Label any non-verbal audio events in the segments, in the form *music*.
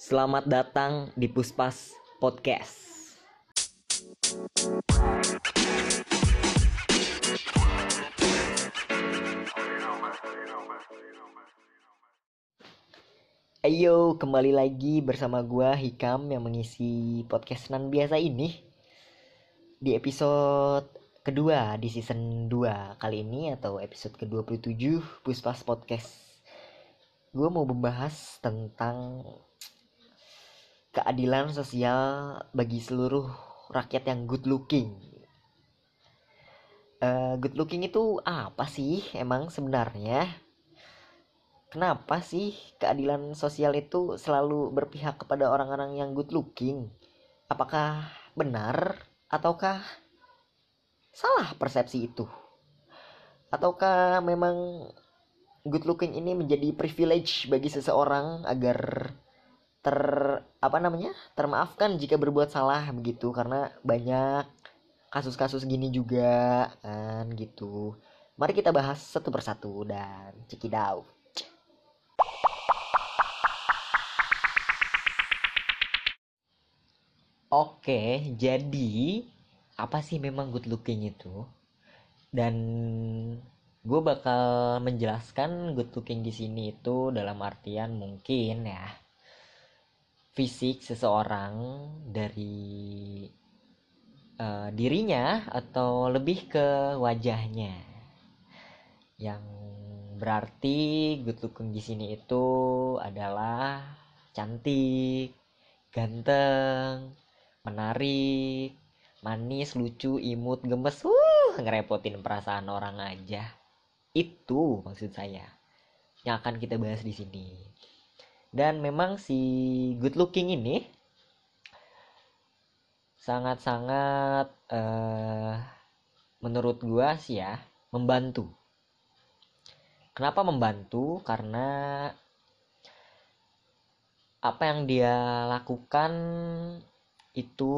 Selamat datang di Puspas Podcast. Ayo, kembali lagi bersama gua Hikam yang mengisi podcast nan biasa ini di episode kedua di season 2 kali ini atau episode ke-27 Puspas Podcast. Gue mau membahas tentang keadilan sosial bagi seluruh rakyat yang good looking. Eh, good looking itu apa sih emang sebenarnya? Kenapa sih keadilan sosial itu selalu berpihak kepada orang-orang yang good looking? Apakah benar ataukah salah persepsi itu? Ataukah memang good looking ini menjadi privilege bagi seseorang agar ter apa namanya termaafkan jika berbuat salah begitu. Karena banyak kasus-kasus gini juga kan gitu. Mari kita bahas satu persatu dan cikidau. Oke jadi apa sih memang good looking itu? Dan gue bakal menjelaskan good looking di sini itu dalam artian mungkin ya fisik seseorang dari uh, dirinya atau lebih ke wajahnya. Yang berarti good looking di sini itu adalah cantik, ganteng, menarik, manis, lucu, imut, gemes, uh, ngerepotin perasaan orang aja. Itu maksud saya yang akan kita bahas di sini dan memang si good looking ini sangat-sangat uh, menurut gua sih ya membantu. Kenapa membantu? Karena apa yang dia lakukan itu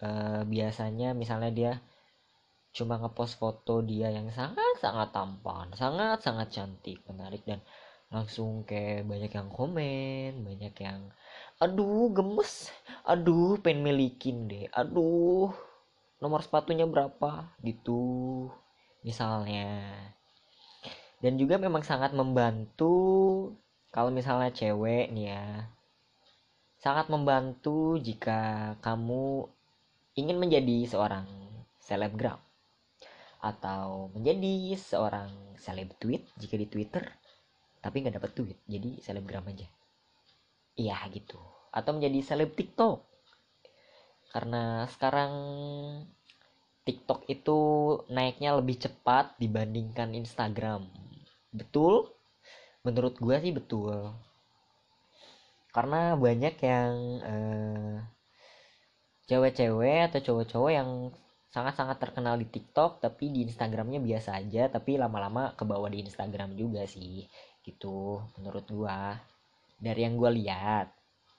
uh, biasanya misalnya dia cuma ngepost foto dia yang sangat-sangat tampan sangat-sangat cantik menarik dan langsung kayak banyak yang komen banyak yang aduh gemes. Aduh pengen milikin deh. Aduh nomor sepatunya berapa? Gitu misalnya. Dan juga memang sangat membantu kalau misalnya cewek nih ya sangat membantu jika kamu ingin menjadi seorang selebgram atau menjadi seorang seleb tweet jika di Twitter tapi nggak dapat duit jadi selebgram aja. Iya gitu. Atau menjadi seleb TikTok. Karena sekarang TikTok itu naiknya lebih cepat dibandingkan Instagram. Betul? Menurut gue sih betul. Karena banyak yang uh, cewek-cewek atau cowok-cowok yang sangat-sangat terkenal di TikTok tapi di Instagramnya biasa aja tapi lama-lama ke bawah di Instagram juga sih gitu menurut gua. Dari yang gua lihat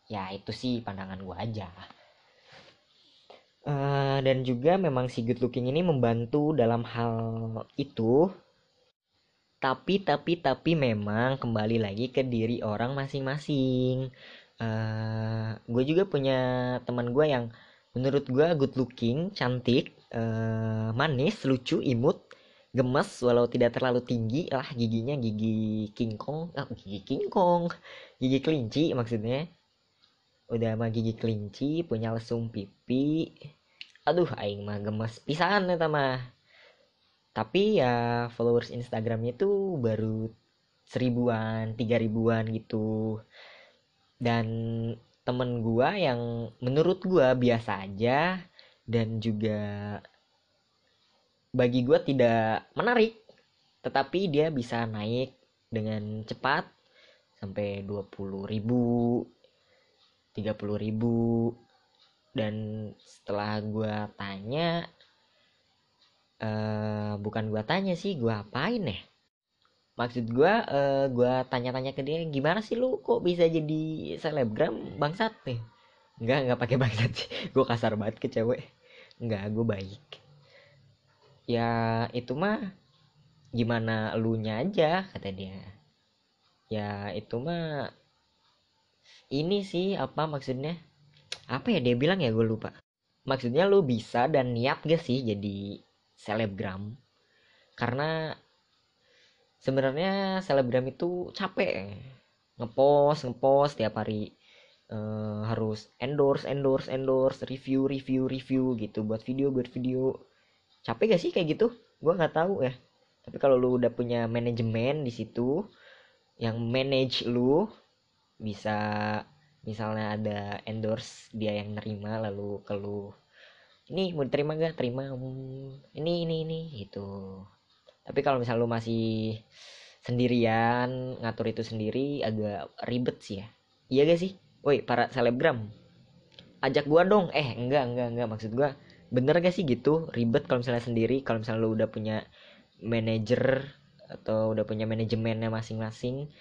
ya itu sih pandangan gua aja. Uh, dan juga memang si good looking ini membantu dalam hal itu. Tapi tapi tapi memang kembali lagi ke diri orang masing-masing. Uh, gue juga punya teman gue yang menurut gue good looking cantik uh, manis lucu imut gemes walau tidak terlalu tinggi lah giginya gigi King Kong oh, gigi King Kong gigi kelinci maksudnya. Udah sama gigi kelinci punya lesung pipi. Aduh aing mah gemes pisan ya mah. Tapi ya followers Instagramnya itu baru seribuan tiga ribuan gitu. Dan temen gua yang menurut gua biasa aja dan juga bagi gue tidak menarik tetapi dia bisa naik dengan cepat sampai 20 ribu 30 ribu. Dan setelah gue tanya uh, bukan gue tanya sih gue apain ya? Maksud gue uh, gue tanya-tanya ke dia gimana sih lu kok bisa jadi selebgram bangsat? Nih. Enggak, enggak pakai bangsat sih. *laughs* Gue kasar banget ke cewek. Nggak gue baik ya itu mah gimana elunya aja kata dia. Ya itu mah ini sih apa maksudnya? Apa ya dia bilang ya gue lupa. Maksudnya lu bisa dan niat gak sih jadi selebgram? Karena sebenarnya selebgram itu capek. Ngepost ngepost tiap hari. Uh, harus endorse endorse endorse review review review gitu. Buat video buat video capek gak sih kayak gitu? Gue nggak tahu ya. Tapi kalau lu udah punya manajemen di situ yang manage lu bisa misalnya ada endorse dia yang nerima lalu ke lu ini mau diterima gak terima hmm, ini ini ini gitu. Tapi kalau misal lu masih sendirian ngatur itu sendiri agak ribet sih ya. Iya gak sih? Woi para selebgram ajak gua dong. Eh enggak enggak enggak. Maksud gua bener gak sih gitu ribet kalau misalnya sendiri kalau misalnya lu udah punya manajer atau udah punya manajemennya masing-masing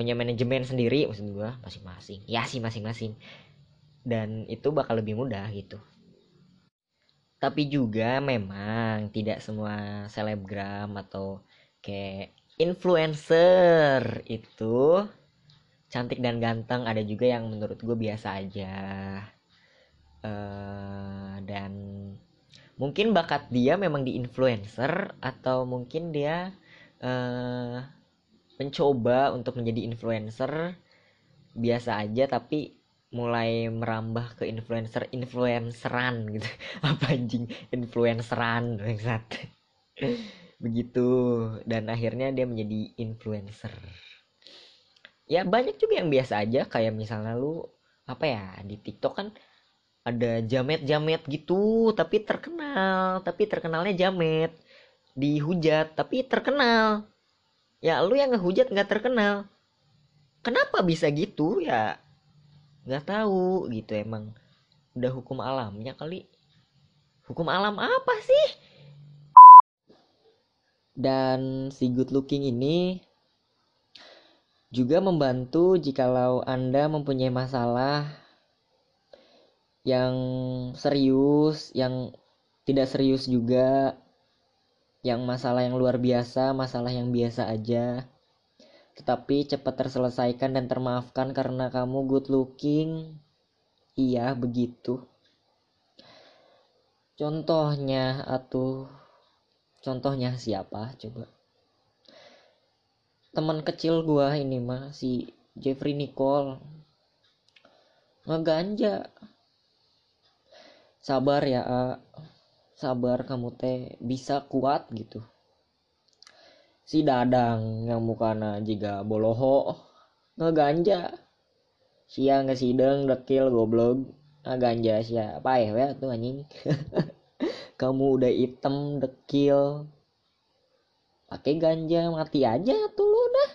punya manajemen sendiri maksud gue masing-masing. Ya sih masing-masing. Dan itu bakal lebih mudah gitu. Tapi juga memang tidak semua selebgram atau kayak influencer itu cantik dan ganteng. Ada juga yang menurut gue biasa aja uh, dan mungkin bakat dia memang di influencer atau mungkin dia uh, mencoba untuk menjadi influencer biasa aja tapi mulai merambah ke influencer influenceran gitu. *laughs* Apa anjing? Influenceran bangsat. *laughs* Begitu. Dan akhirnya dia menjadi influencer. Ya banyak juga yang biasa aja. Kayak misalnya lu apa ya di TikTok kan ada jamet-jamet gitu tapi terkenal tapi terkenalnya jamet. Dihujat tapi terkenal. Ya lu yang ngehujat nggak terkenal. Kenapa bisa gitu? Ya nggak tahu gitu emang. Udah hukum alamnya kali. Hukum alam apa sih? Dan si good looking ini juga membantu jikalau anda mempunyai masalah yang serius yang tidak serius juga yang masalah yang luar biasa, masalah yang biasa aja, tetapi cepat terselesaikan dan termaafkan karena kamu good looking. Iya, begitu. Contohnya atau contohnya siapa coba? Teman kecil gua ini mah si Jeffrey Nicole ngeganja sabar ya A. Sabar kamu teh bisa kuat gitu. Si dadang yang mukana jika boloho ngeganja. Siang ngesideng dekil goblok. Ngeganja siapa ya tuh anjing. *laughs* Kamu udah item dekil. Pakai ganja mati aja tuh lu dah.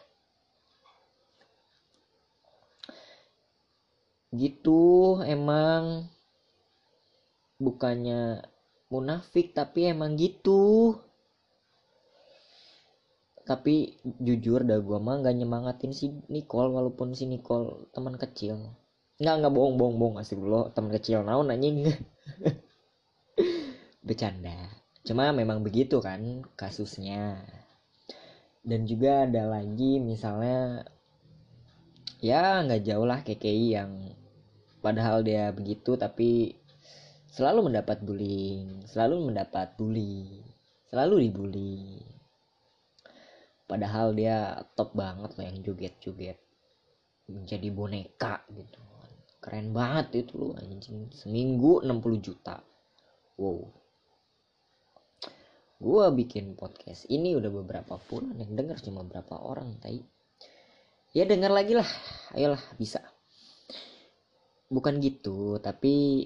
Gitu emang bukannya munafik tapi emang gitu. Tapi jujur dah gue mah gak nyemangatin si Nicole walaupun si Nicole teman kecil. Nggak nggak bohong bohong bohong. Asik lo teman kecil naon anjing. *laughs* Bercanda. Cuma memang begitu kan kasusnya. Dan juga ada lagi misalnya ya nggak jauh lah KKI yang padahal dia begitu tapi selalu mendapat bullying, selalu mendapat bully, selalu dibully. Padahal dia top banget lah yang joget-joget menjadi boneka gitu. Keren banget itu loh anjing. Seminggu 60 juta. Wow. Gua bikin podcast ini udah beberapa bulan yang denger cuma berapa orang tai. Ya denger lagi lah. Ayolah bisa. Bukan gitu, tapi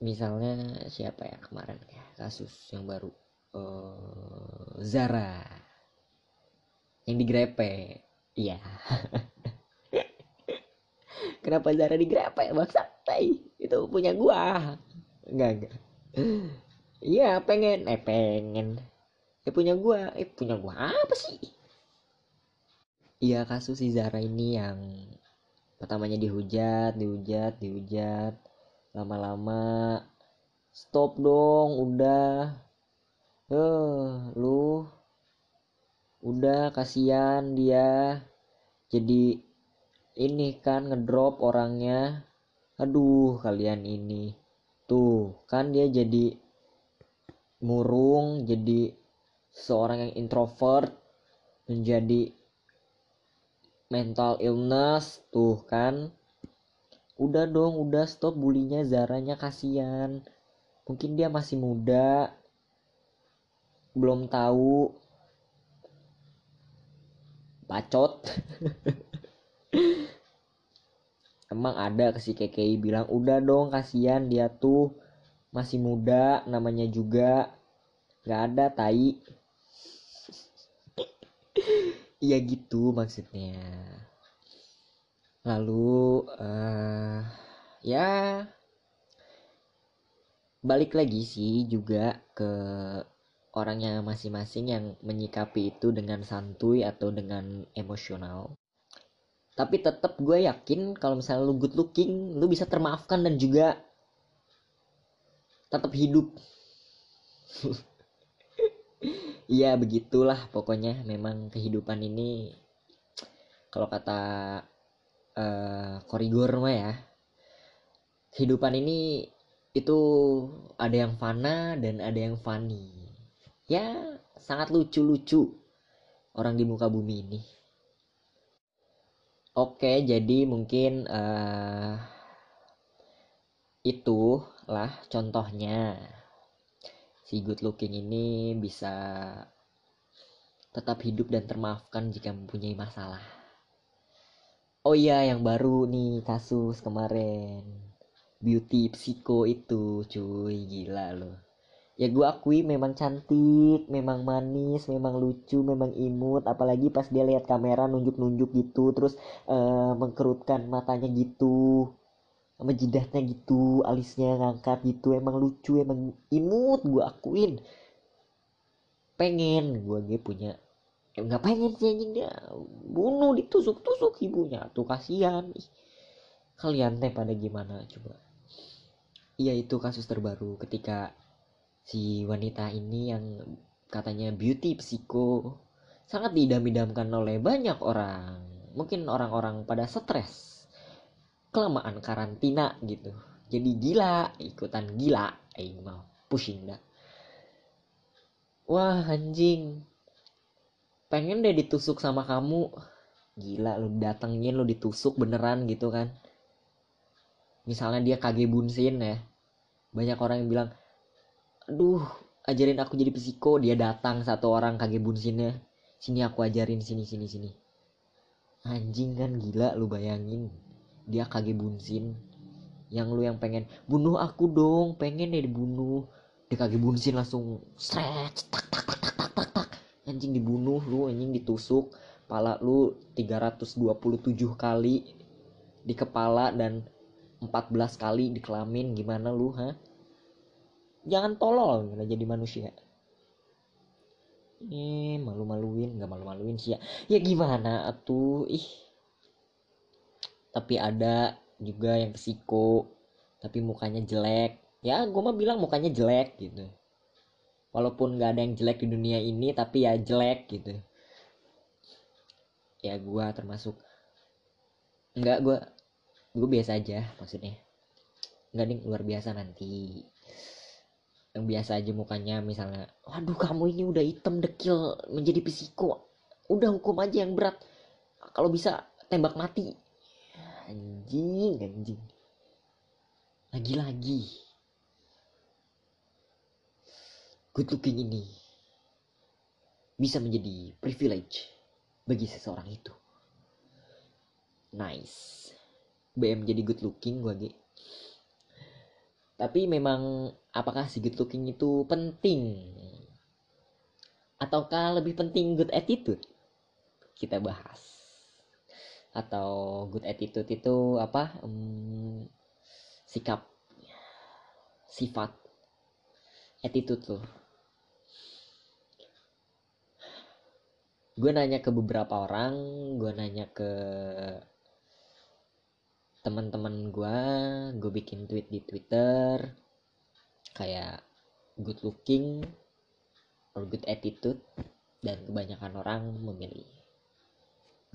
misalnya siapa ya kemarin ya kasus yang baru uh, Zara. Yang digrepe. Iya. *laughs* Kenapa Zara digrepe tai itu punya gua. Enggak enggak. Iya pengen. Eh pengen. Eh punya gua. Eh punya gua apa sih? Iya kasus si Zara ini yang pertamanya dihujat dihujat dihujat lama-lama. Stop dong udah. Eh lu. Udah kasihan dia. Jadi ini kan ngedrop orangnya. Aduh kalian ini. Tuh kan dia jadi murung jadi seorang yang introvert menjadi mental illness. Tuh kan udah dong udah stop bulinya Zaranya kasihan. Mungkin dia masih muda. Belum tahu. Bacot. *laughs* Emang ada ke si KKI bilang udah dong kasihan dia tuh. Masih muda namanya juga. Nggak ada tai. *laughs* Iya gitu maksudnya lalu uh, ya balik lagi sih juga ke orangnya masing-masing yang menyikapi itu dengan santuy atau dengan emosional. Tapi tetap gue yakin kalau misalnya lu good looking lu bisa termaafkan dan juga tetap hidup. *laughs* Iya begitulah pokoknya. Memang kehidupan ini kalau kata uh, korigor mah ya kehidupan ini itu ada yang fana dan ada yang funny ya sangat lucu-lucu orang di muka bumi ini. Oke, jadi mungkin uh, itulah contohnya si good looking ini bisa tetap hidup dan termaafkan jika mempunyai masalah. Oh iya, yang baru nih kasus kemarin. Beauty psycho itu, cuy gila loh. Ya gue akui memang cantik memang manis memang lucu memang imut. Apalagi pas dia lihat kamera nunjuk-nunjuk gitu terus uh, mengkerutkan matanya gitu sama jidatnya gitu alisnya ngangkat gitu. Emang lucu emang imut gue akuin. Pengen gue gue punya eh, nggak pengen sih anjing dia? Bunuh ditusuk-tusuk ibunya. Tuh kasihan. Kalian teh pada gimana coba? Iya itu kasus terbaru ketika si wanita ini yang katanya beauty psycho sangat diidam-idamkan oleh banyak orang. Mungkin orang-orang pada stres kelamaan karantina gitu. Jadi gila ikutan gila. Aing mau pusing dah. Wah anjing pengen deh ditusuk sama kamu. Gila lu datengin lu ditusuk beneran gitu kan. Misalnya dia kage bunsin ya. Banyak orang yang bilang aduh ajarin aku jadi psiko. Dia datang satu orang kage bunsinnya. Sini aku ajarin sini sini sini. Anjing kan gila lu bayangin. Dia kage bunsin. Yang lu yang pengen bunuh aku dong. Pengen deh dibunuh. Dia kage bunsin langsung stretch tak tak anjing dibunuh lu anjing ditusuk. Pala lu 327 kali di kepala dan 14 kali di kelamin gimana lu ha? Jangan tolol gitu jadi manusia? Ini malu-maluin nggak malu-maluin sih ya. Ya gimana atuh? Ih. Tapi ada juga yang psiko tapi mukanya jelek. Ya gue mah bilang mukanya jelek gitu walaupun nggak ada yang jelek di dunia ini tapi ya jelek gitu. Ya gue termasuk nggak gue gue biasa aja maksudnya. Nggak nih luar biasa nanti. Yang biasa aja mukanya misalnya waduh kamu ini udah hitam dekil menjadi psiko. Udah hukum aja yang berat. Kalau bisa tembak mati. Anjing anjing. Lagi-lagi good looking ini bisa menjadi privilege bagi seseorang itu nice BM jadi good looking gue tapi memang apakah si good looking itu penting? Ataukah lebih penting good attitude? Kita bahas. Atau good attitude itu apa? Hmm, sikap, sifat, attitude tuh. Gue nanya ke beberapa orang, gue nanya ke teman-teman gue gue bikin tweet di twitter kayak good looking or good attitude dan kebanyakan orang memilih.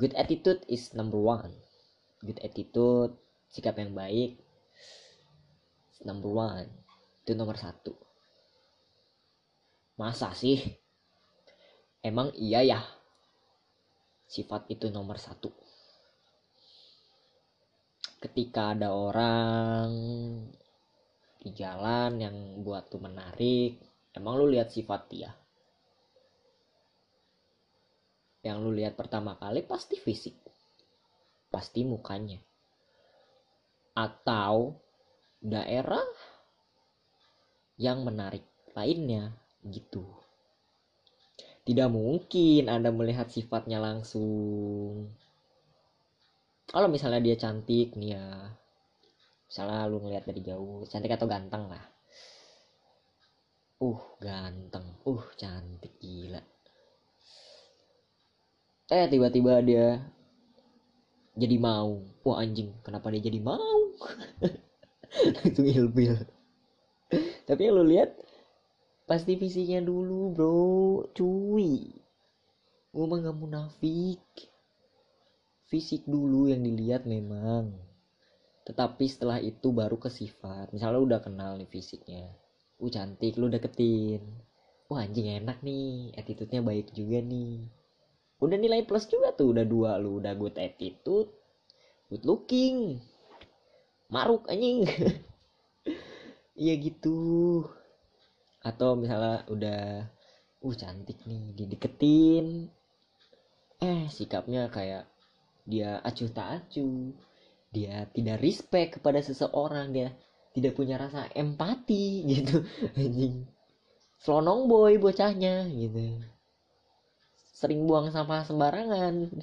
Good attitude is number one. Good attitude sikap yang baik number one. Itu nomor satu. Masa sih? Emang iya ya sifat itu nomor satu. Ketika ada orang di jalan yang buat tuh menarik emang lu lihat sifat dia? Yang lu lihat pertama kali pasti fisik pasti mukanya. Atau daerah yang menarik lainnya gitu tidak mungkin anda melihat sifatnya langsung. Kalau misalnya dia cantik nih ya misalnya lu ngeliat dari jauh cantik atau ganteng lah. Uh ganteng. Uh cantik gila. Eh tiba-tiba dia jadi mau. Wah anjing kenapa dia jadi mau? *laughs* Itu ilfil. Tapi yang lu lihat pasti fisiknya dulu bro. Cuy. Gue mah gak munafik. Fisik dulu yang dilihat memang. Tetapi setelah itu baru ke sifat. Misalnya udah kenal nih fisiknya. Uh cantik lu deketin. Wah anjing enak nih. Attitude-nya baik juga nih. Udah nilai plus juga tuh. Udah dua lu udah good attitude good looking. Maruk anjing. *laughs* Iya gitu atau misalnya udah uh cantik nih dideketin. Eh sikapnya kayak dia acuh tak acuh. Dia tidak respect kepada seseorang. Dia tidak punya rasa empati *laughs* gitu. Anjing. Selonong boy bocahnya gitu. Sering buang sampah sembarangan.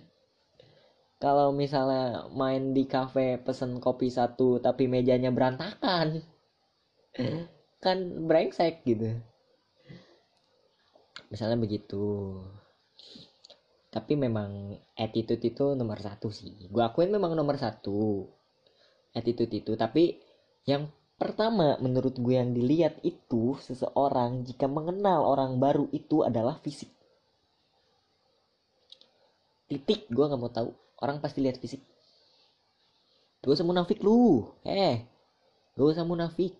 Kalau misalnya main di cafe pesen kopi satu tapi mejanya berantakan *laughs* kan brengsek gitu. Misalnya begitu. Tapi memang attitude itu nomor satu sih. Gue akuin memang nomor satu attitude itu. Tapi yang pertama menurut gue yang dilihat itu seseorang jika mengenal orang baru itu adalah fisik. Titik gue nggak mau tahu. Orang pasti lihat fisik. Gak usah munafik lu. Eh gak usah munafik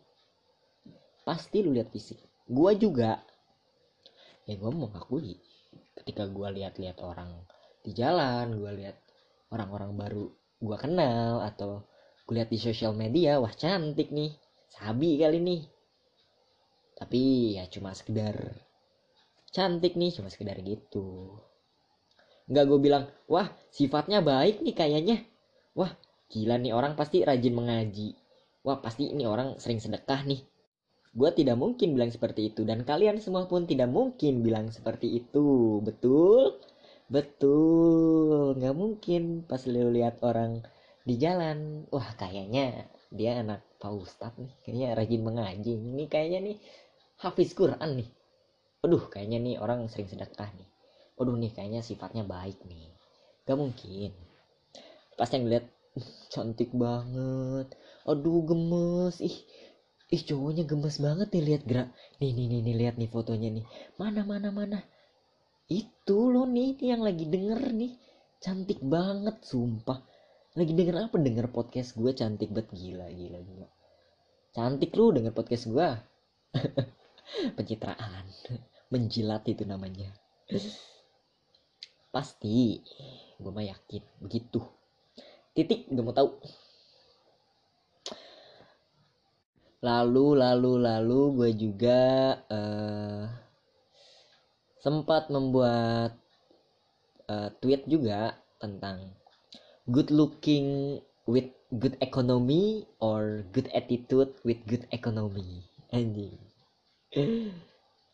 pasti lu lihat fisik. Gue juga. Ya gue mau ngakui ketika gue lihat-lihat orang di jalan gue lihat orang-orang baru gue kenal atau gue lihat di sosial media wah cantik nih. Sabi kali nih. Tapi ya cuma sekedar cantik nih cuma sekedar gitu. Nggak gue bilang wah sifatnya baik nih kayaknya. Wah gila nih orang pasti rajin mengaji. Wah pasti ini orang sering sedekah nih Gue tidak mungkin bilang seperti itu dan kalian semua pun tidak mungkin bilang seperti itu. Betul? Betul. Nggak mungkin pas lu lihat orang di jalan, wah kayaknya dia anak Pak Ustadz nih, kayaknya rajin mengaji. Ini kayaknya nih hafiz Quran nih. Aduh, kayaknya nih orang sering sedekah nih. Aduh nih, kayaknya sifatnya baik nih. Gak mungkin. Pas yang lihat *laughs* cantik banget. Aduh, gemes. Ih, ih cowoknya gemes banget nih lihat gerak. Nih nih nih, nih lihat nih fotonya nih. Mana mana mana? Itu lo nih, nih yang lagi denger nih. Cantik banget sumpah. Lagi denger apa? Denger podcast gue cantik banget. Gila gila gila. Cantik lu denger podcast gue *laughs* pencitraan. Menjilat itu namanya. Pasti. Gue mah yakin. Begitu. Titik gak mau tahu lalu lalu lalu gue juga uh, sempat membuat uh, tweet juga tentang good looking with good economy or good attitude with good economy. Anjing.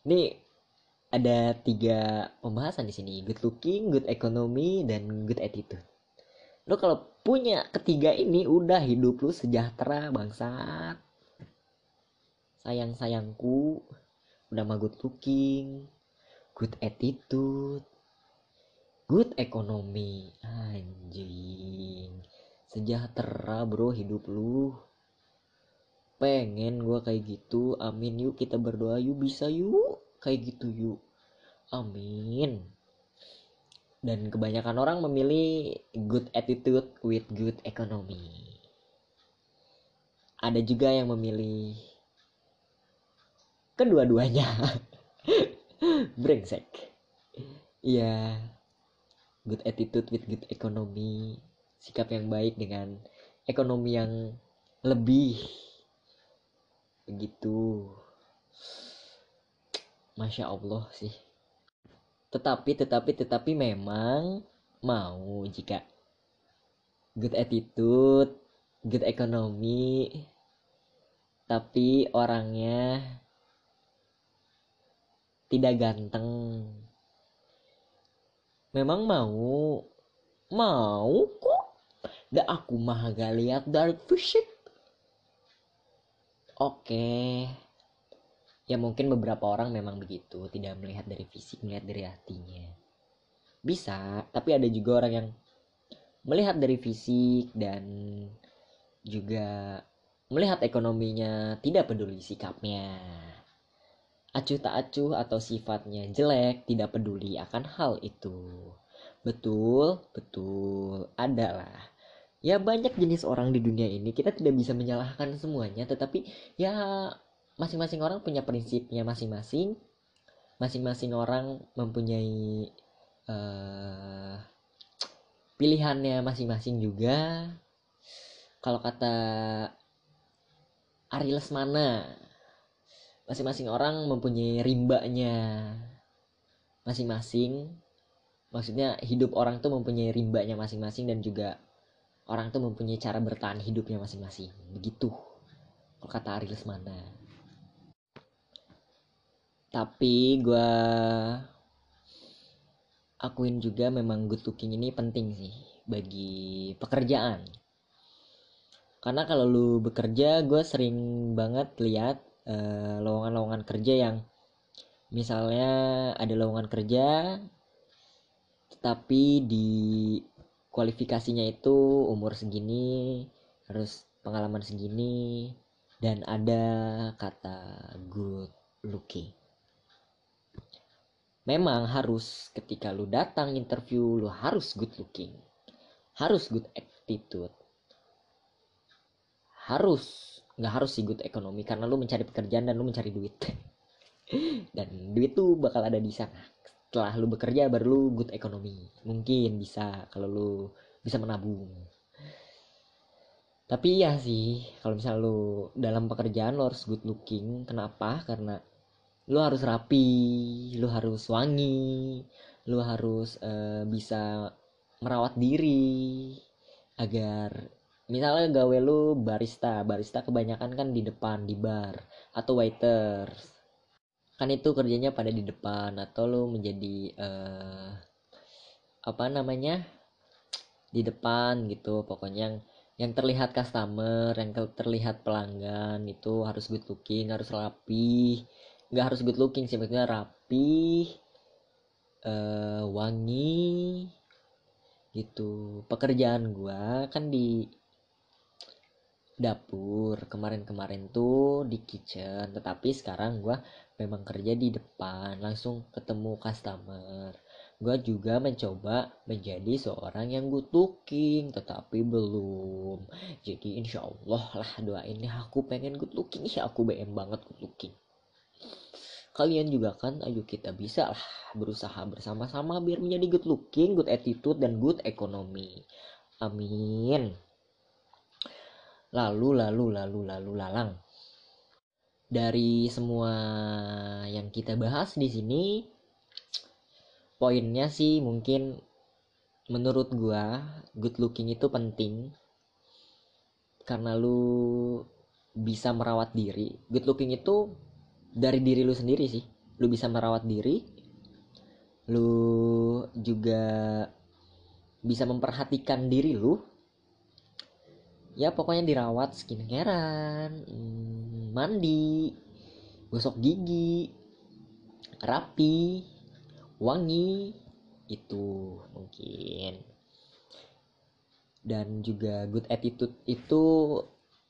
Ini ada tiga pembahasan di sini. Good looking good economy dan good attitude. Lo kalau punya ketiga ini udah hidup lu sejahtera bangsat sayang-sayangku udah mah good looking good attitude good economy. Anjing sejahtera bro hidup lu. Pengen gua kayak gitu. Amin. Yuk kita berdoa. Yuk bisa yuk kayak gitu yuk. Amin. Dan kebanyakan orang memilih good attitude with good economy. Ada juga yang memilih kedua-duanya *laughs* brengsek. Ya good attitude with good economy. Sikap yang baik dengan ekonomi yang lebih. Begitu. Masya allah sih. Tetapi tetapi tetapi memang mau jika good attitude good economy. Tapi orangnya tidak ganteng. Memang mau mau kok. Dah aku mah gak lihat dari fisik oke. Ya mungkin beberapa orang memang begitu tidak melihat dari fisik melihat dari hatinya. Bisa tapi ada juga orang yang melihat dari fisik dan juga melihat ekonominya tidak peduli sikapnya acuh tak acuh atau sifatnya jelek tidak peduli akan hal itu. Betul betul adalah. Ya banyak jenis orang di dunia ini kita tidak bisa menyalahkan semuanya tetapi ya masing-masing orang punya prinsipnya masing-masing. Masing-masing orang mempunyai uh, pilihannya masing-masing juga. Kalau kata Ari Lesmana masing-masing orang mempunyai rimbanya masing-masing. Maksudnya hidup orang tuh mempunyai rimbanya masing-masing dan juga orang tuh mempunyai cara bertahan hidupnya masing-masing. Begitu kalau kata Ari Lesmana. Tapi gue akuin juga memang good looking ini penting sih bagi pekerjaan. Karena kalau lu bekerja gue sering banget lihat lowongan lowongan-lowongan kerja yang misalnya ada lowongan kerja tetapi di kualifikasinya itu umur segini harus pengalaman segini dan ada kata good looking. Memang harus ketika lu datang interview lu harus good looking harus good attitude harus nggak harus sih good ekonomi karena lu mencari pekerjaan dan lu mencari duit. *laughs* Dan duit tuh bakal ada di sana. Setelah lu bekerja baru lu good ekonomi mungkin bisa kalau lu bisa menabung. Tapi ya sih kalau misal lu dalam pekerjaan lu harus good looking. Kenapa? Karena lu harus rapi lu harus wangi lu harus uh, bisa merawat diri agar misalnya gawe lu barista barista kebanyakan kan di depan di bar atau waiters. Kan itu kerjanya pada di depan atau lu menjadi uh, apa namanya? Di depan gitu pokoknya yang yang terlihat customer yang terlihat pelanggan itu harus good looking harus rapi. Nggak harus good looking sih maksudnya rapi uh, wangi gitu. Pekerjaan gua kan di dapur. Kemarin-kemarin tuh di kitchen tetapi sekarang gue memang kerja di depan langsung ketemu customer. Gue juga mencoba menjadi seorang yang good looking tetapi belum. Jadi insya Allah lah doain ya aku pengen good looking. Ya aku BM banget good looking. Kalian juga kan ayo kita bisa lah berusaha bersama-sama biar menjadi good looking good attitude dan good economy. Amin lalu lalu lalu lalu lalang. Dari semua yang kita bahas di sini poinnya sih mungkin menurut gua good looking itu penting. Karena lu bisa merawat diri. Good looking itu dari diri lu sendiri sih. Lu bisa merawat diri. Lu juga bisa memperhatikan diri lu ya pokoknya dirawat skincarean hmm, mandi gosok gigi rapi wangi itu mungkin. Dan juga good attitude itu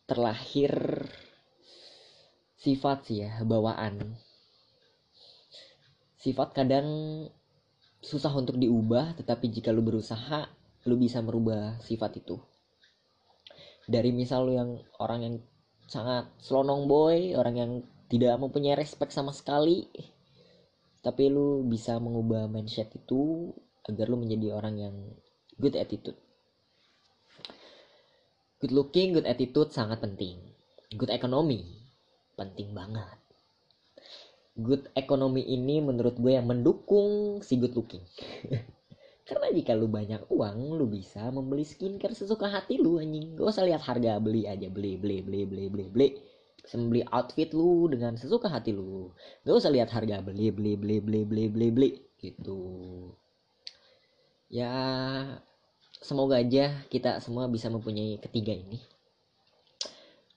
terlahir sifat sih ya bawaan. Sifat kadang susah untuk diubah tetapi jika lu berusaha lu bisa merubah sifat itu dari misal lu yang orang yang sangat selonong boy orang yang tidak mempunyai respect sama sekali tapi lu bisa mengubah mindset itu agar lu menjadi orang yang good attitude. Good looking good attitude sangat penting. Good economy penting banget. Good economy ini menurut gue yang mendukung si good looking *laughs* karena jika lu banyak uang lu bisa membeli skincare sesuka hati lu anjing. Gak usah lihat harga beli aja beli beli beli beli beli beli. Bisa membeli outfit lu dengan sesuka hati lu. Gak usah lihat harga beli beli beli beli beli beli beli. Gitu. Ya semoga aja kita semua bisa mempunyai ketiga ini.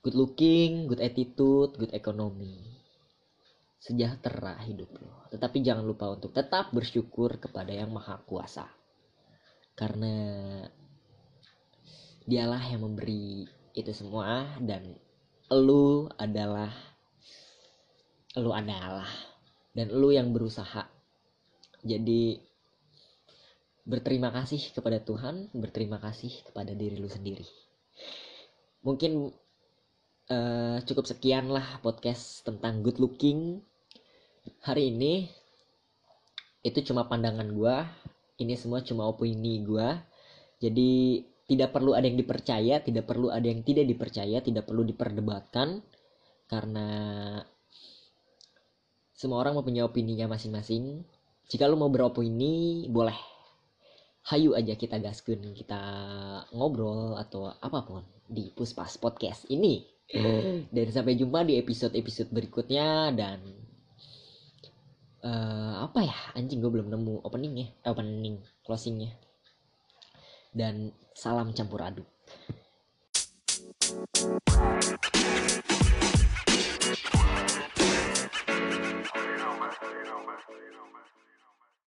Good looking good attitude good economy. Sejahtera hidup lo tetapi jangan lupa untuk tetap bersyukur kepada yang maha kuasa karena dialah yang memberi itu semua dan lu adalah lu adalah. Dan lu yang berusaha. Jadi berterima kasih kepada Tuhan berterima kasih kepada diri lu sendiri. Mungkin uh, cukup sekian lah podcast tentang good looking. Hari ini itu cuma pandangan gua ini semua cuma opini gue jadi tidak perlu ada yang dipercaya tidak perlu ada yang tidak dipercaya tidak perlu diperdebatkan karena semua orang mempunyai opininya masing-masing. Jika lu mau beropini boleh. Hayu aja kita gaskun kita ngobrol atau apa pun di Puspas Podcast ini. Dan sampai jumpa di episode-episode berikutnya dan uh, apa ya? Anjing gue belum nemu openingnya eh, opening closingnya. Dan salam campur aduk